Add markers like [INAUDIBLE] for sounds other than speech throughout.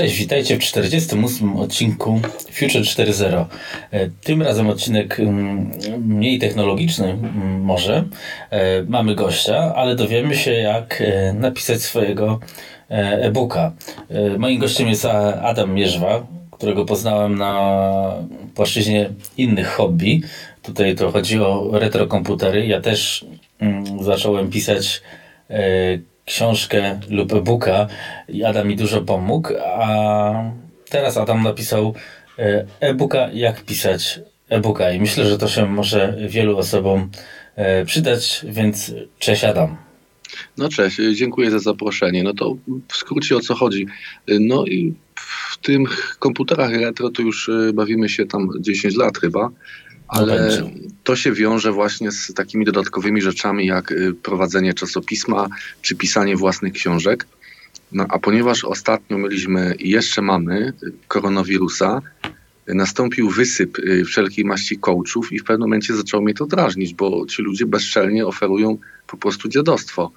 Cześć, witajcie w 48 odcinku Future 4.0. E, tym razem odcinek mm, mniej technologiczny mm, może. E, mamy gościa, ale dowiemy się jak e, napisać swojego e-booka. Moim gościem jest Adam Mierzwa, którego poznałem na płaszczyźnie innych hobby. Tutaj to chodzi o retrokomputery. Ja też mm, zacząłem pisać książkę lub e-booka i Adam mi dużo pomógł, a teraz Adam napisał e, e-booka jak pisać e-booka i myślę, że to się może wielu osobom e, przydać, więc cześć Adam. No cześć, dziękuję za zaproszenie. No to w skrócie o co chodzi. No i w tych komputerach retro to już e, bawimy się tam 10 lat chyba. Ale no to się wiąże właśnie z takimi dodatkowymi rzeczami jak y, prowadzenie czasopisma czy pisanie własnych książek. No, a ponieważ ostatnio mieliśmy i jeszcze mamy y, koronawirusa, y, nastąpił wysyp wszelkiej maści coachów i w pewnym momencie zaczęło mnie to drażnić, bo ci ludzie bezczelnie oferują po prostu dziadostwo.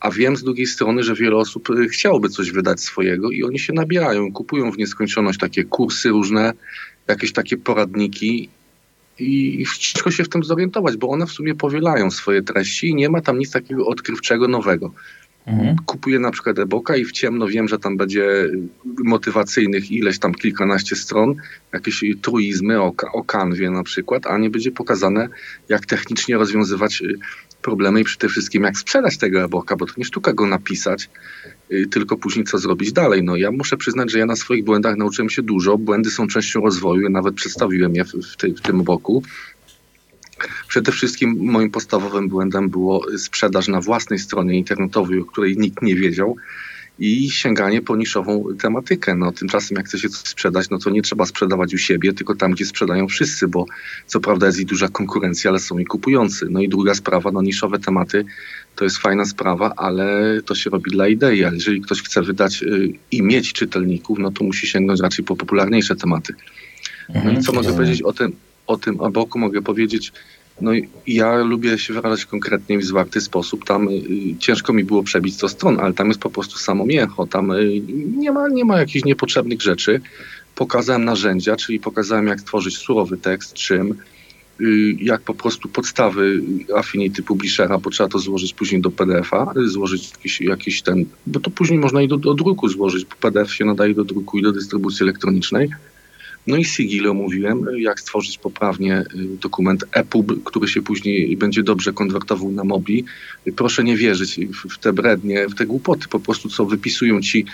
A wiem z drugiej strony, że wiele osób chciałoby coś wydać swojego i oni się nabierają, kupują w nieskończoność takie kursy różne, jakieś takie poradniki i ciężko się w tym zorientować, bo one w sumie powielają swoje treści i nie ma tam nic takiego odkrywczego nowego. Mhm. Kupuję na przykład e-booka i w ciemno wiem, że tam będzie motywacyjnych ileś tam kilkanaście stron, jakieś truizmy o, o kanwie na przykład, a nie będzie pokazane, jak technicznie rozwiązywać y, problemy i przede wszystkim jak sprzedać tego e-booka, bo to nie sztuka go napisać, y, tylko później co zrobić dalej. No ja muszę przyznać, że ja na swoich błędach nauczyłem się dużo. Błędy są częścią rozwoju, ja nawet przedstawiłem je w, w, tej, w tym boku. Przede wszystkim moim podstawowym błędem było sprzedaż na własnej stronie internetowej, o której nikt nie wiedział i sięganie po niszową tematykę. No, tymczasem jak chce się coś sprzedać, no to nie trzeba sprzedawać u siebie, tylko tam, gdzie sprzedają wszyscy, bo co prawda jest i duża konkurencja, ale są i kupujący. No i druga sprawa, no niszowe tematy to jest fajna sprawa, ale to się robi dla idei, a jeżeli ktoś chce wydać y, i mieć czytelników, no to musi sięgnąć raczej po popularniejsze tematy. No i co mogę powiedzieć o tym, o tym boku Mogę powiedzieć, no ja lubię się wyrażać konkretnie w zwarty sposób. Tam y, ciężko mi było przebić 100 stron, ale tam jest po prostu samo mięcho. Tam y, nie, ma, nie ma jakichś niepotrzebnych rzeczy. Pokazałem narzędzia, czyli pokazałem jak tworzyć surowy tekst, czym, y, jak po prostu podstawy Affinity Publishera, bo trzeba to złożyć później do PDF-a, złożyć jakiś, jakiś ten, bo to później można i do, do druku złożyć, bo PDF się nadaje do druku i do dystrybucji elektronicznej. No i Sigil omówiłem, jak stworzyć poprawnie y, dokument EPUB, który się później będzie dobrze konwertował na MOBI. Proszę nie wierzyć w te brednie, w te głupoty po prostu, co wypisują ci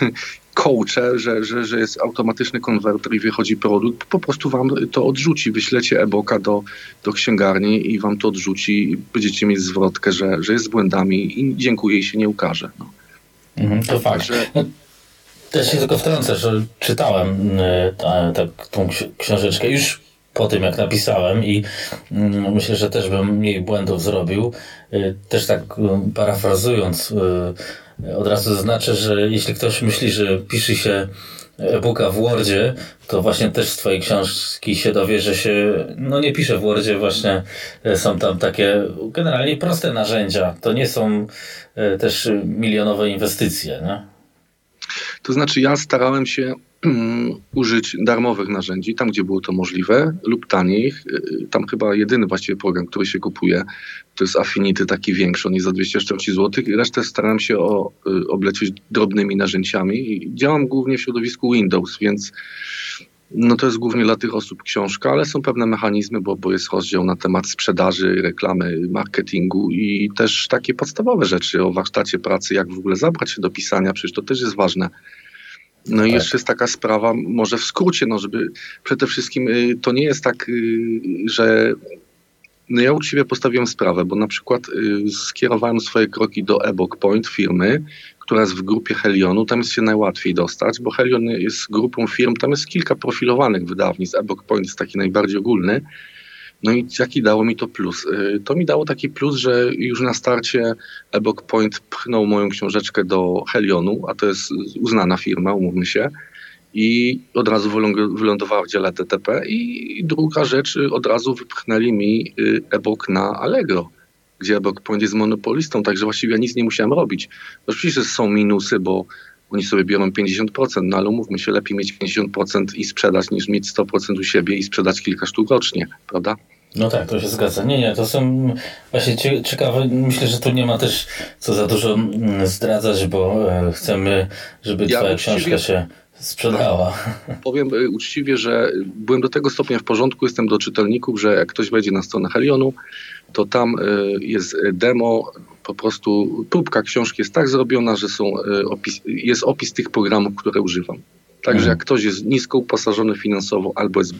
[LAUGHS] coache, że, że, że jest automatyczny konwerter i wychodzi produkt, po prostu wam to odrzuci. Wyślecie e-boka do, do księgarni i wam to odrzuci i będziecie mieć zwrotkę, że, że jest z błędami i dziękuję i się nie ukaże. No. Mhm, to fakt. Że, też się tylko wtrącę, że czytałem y, tak, tą książeczkę już po tym, jak napisałem i mm, myślę, że też bym mniej błędów zrobił. Y, też tak y, parafrazując, od razu zaznaczę, że jeśli ktoś myśli, że pisze się e-booka w Wordzie, to właśnie też z twojej książki się dowie, że się no nie pisze w Wordzie, właśnie są tam takie generalnie proste narzędzia. To nie są też milionowe inwestycje. Nie? To znaczy, ja starałem się mm, użyć darmowych narzędzi tam, gdzie było to możliwe, lub tanich. Y, tam chyba jedyny właściwie program, który się kupuje, to jest Affinity, taki większy, on jest za 240 zł. Resztę starałem się o, y, oblecieć drobnymi narzędziami. Działam głównie w środowisku Windows, więc no to jest głównie dla tych osób książka, ale są pewne mechanizmy, bo, bo jest rozdział na temat sprzedaży, reklamy, marketingu i też takie podstawowe rzeczy o warsztacie pracy, jak w ogóle zabrać się do pisania, przecież to też jest ważne. No tak. i jeszcze jest taka sprawa, może w skrócie, no żeby przede wszystkim y, to nie jest tak, y, że no ja uczciwie postawiłem sprawę, bo na przykład y, skierowałem swoje kroki do eBook Point firmy, która jest w grupie Helionu, tam jest się najłatwiej dostać, bo Helion jest grupą firm, tam jest kilka profilowanych wydawnictw, eBook Point jest taki najbardziej ogólny. No i jaki dało mi to plus? Y, to mi dało taki plus, że już na starcie eBook Point pchnął moją książeczkę do Helionu, a to jest uznana firma, umówmy się, i od razu wylądowała w dziale DTP i druga rzecz, od razu wypchnęli mi y, e-book na Allegro gdzie Point jest monopolistą, także właściwie ja nic nie musiałem robić. Oczywiście są minusy, bo oni sobie biorą 50%, no ale umówmy się, lepiej mieć 50% i sprzedać, niż mieć 100% u siebie i sprzedać kilka sztuk rocznie, prawda? No tak, to się zgadza. Nie, nie, to są właśnie ciekawe. Myślę, że tu nie ma też co za dużo mm, zdradzać, bo e, chcemy, żeby ja twoja książka się sprzedała. Powiem e, uczciwie, że byłem do tego stopnia w porządku, jestem do czytelników, że jak ktoś wejdzie na stronę Helionu, to tam e, jest demo, po prostu próbka książki jest tak zrobiona, że są opis, jest opis tych programów, które używam. Także mhm. jak ktoś jest nisko uposażony finansowo albo jest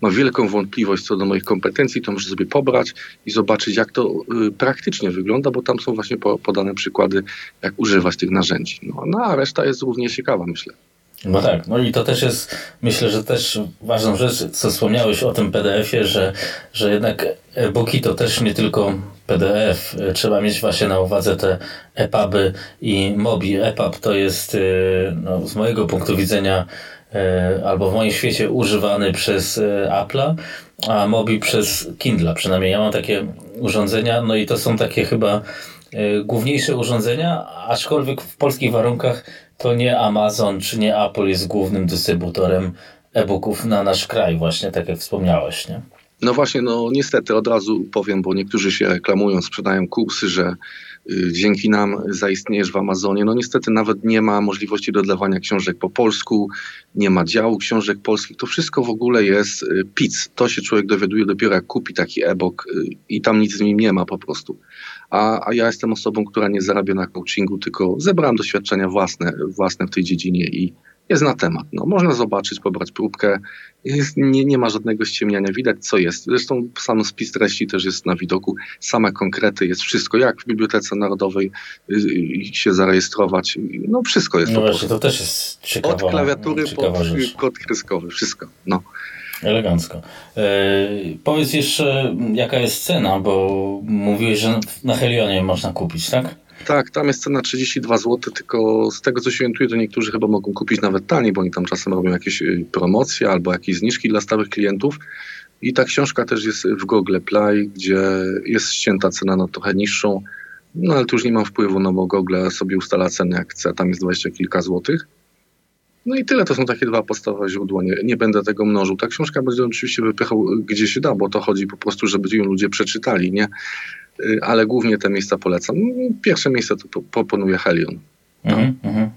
ma wielką wątpliwość co do moich kompetencji, to może sobie pobrać i zobaczyć, jak to y, praktycznie wygląda, bo tam są właśnie podane przykłady, jak używać tych narzędzi. No, no a reszta jest równie ciekawa, myślę. No tak, no i to też jest, myślę, że też ważną rzecz, co wspomniałeś o tym PDF-ie, że, że jednak e-booki to też nie tylko PDF. Trzeba mieć właśnie na uwadze te EPUBy i MOBI. EPUB to jest y, no, z mojego punktu widzenia E, albo w moim świecie używany przez e, Apple'a, a Mobi przez Kindle. Przynajmniej ja mam takie urządzenia, no i to są takie chyba e, główniejsze urządzenia, aczkolwiek w polskich warunkach to nie Amazon czy nie Apple jest głównym dystrybutorem e-booków na nasz kraj, właśnie tak jak wspomniałeś, nie? No właśnie, no niestety od razu powiem, bo niektórzy się reklamują, sprzedają kursy, że Y, dzięki nam zaistniejesz w Amazonie. No niestety nawet nie ma możliwości dodawania książek po polsku, nie ma działu książek polskich. To wszystko w ogóle jest y, pic. To się człowiek dowiaduje dopiero jak kupi taki e-book y, i tam nic z nim nie ma po prostu. A, a ja jestem osobą, która nie zarabia na coachingu, tylko zebrałem doświadczenia własne, własne w tej dziedzinie i jest na temat. No, można zobaczyć, pobrać próbkę. Jest, nie, nie ma żadnego ściemniania, widać co jest. Zresztą sam spis treści też jest na widoku, same konkrety, jest wszystko, jak w Bibliotece Narodowej y, się zarejestrować. No wszystko jest. No właśnie, to też jest ciekawe. Od klawiatury po kod kreskowy, wszystko. No. Elegancko. E, powiedz jeszcze, jaka jest cena, bo mówiłeś, że na Helionie można kupić, tak? Tak, tam jest cena 32 zł, tylko z tego co się orientuję, to niektórzy chyba mogą kupić nawet taniej, bo oni tam czasem robią jakieś y, promocje albo jakieś zniżki dla stałych klientów. I ta książka też jest w Google Play, gdzie jest ścięta cena na trochę niższą. No ale tu już nie mam wpływu, no bo Google sobie ustala cenę jak chce, tam jest 20 kilka złotych. No i tyle, to są takie dwa podstawowe źródła, nie, nie będę tego mnożył. Ta książka będzie oczywiście wypychał gdzie się da, bo to chodzi po prostu, żeby ją ludzie przeczytali, nie? Y, ale głównie te miejsca polecam. Pierwsze miejsce to proponuję Helion. Mhm, mhm.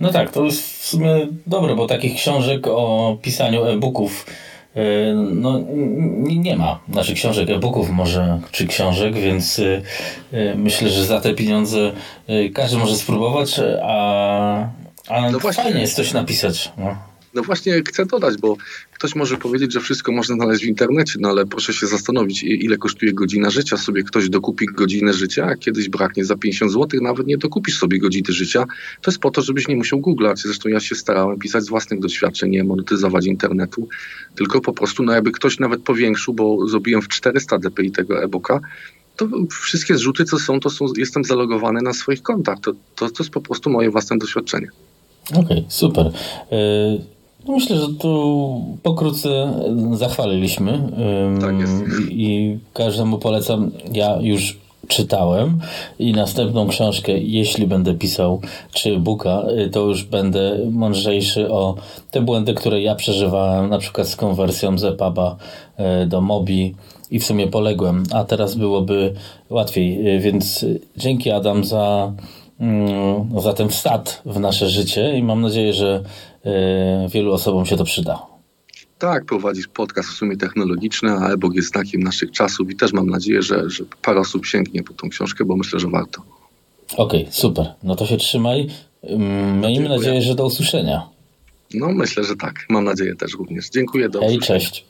No tak, to jest w sumie dobre, bo takich książek o pisaniu e-booków y, no, nie ma. Znaczy książek, e-booków może, czy książek, więc y, myślę, że za te pieniądze każdy może spróbować, a, no fajnie jest coś napisać. No. No właśnie chcę dodać, bo ktoś może powiedzieć, że wszystko można znaleźć w internecie, no ale proszę się zastanowić, ile kosztuje godzina życia. Sobie ktoś dokupi godzinę życia, a kiedyś braknie za 50 zł, nawet nie dokupisz sobie godziny życia. To jest po to, żebyś nie musiał googlać. Zresztą ja się starałem pisać z własnych doświadczeń, nie monetyzować internetu, tylko po prostu, no jakby ktoś nawet powiększył, bo zrobiłem w 400 dpi tego e-booka, to wszystkie zrzuty, co są, to są, jestem zalogowany na swoich kontach. To, to, to jest po prostu moje własne doświadczenie. Okej, okay, super. Y no myślę, że tu pokrótce zachwaliliśmy. Tak jest. I każdemu polecam. Ja już czytałem i następną książkę, jeśli będę pisał, czy buka, y, to już będę mądrzejszy o te błędy, które ja przeżywałem, na przykład z konwersją z EPUBa y, do Mobi i w sumie poległem, a teraz byłoby łatwiej. Więc dzięki Adam za, mm, za ten wstad w nasze życie i mam nadzieję, że E, wielu osobom się to przyda. Tak, prowadzisz podcast w sumie technologiczny, a e-book jest znakiem naszych czasów i też mam nadzieję, że, że parę osób sięgnie po tą książkę, bo myślę, że warto. Okej, okay, super. No to się trzymaj. Mm, miejmy nadzieję, że do usłyszenia. No myślę, że tak. Mam nadzieję też również. Dziękuję. Do Hej, cześć.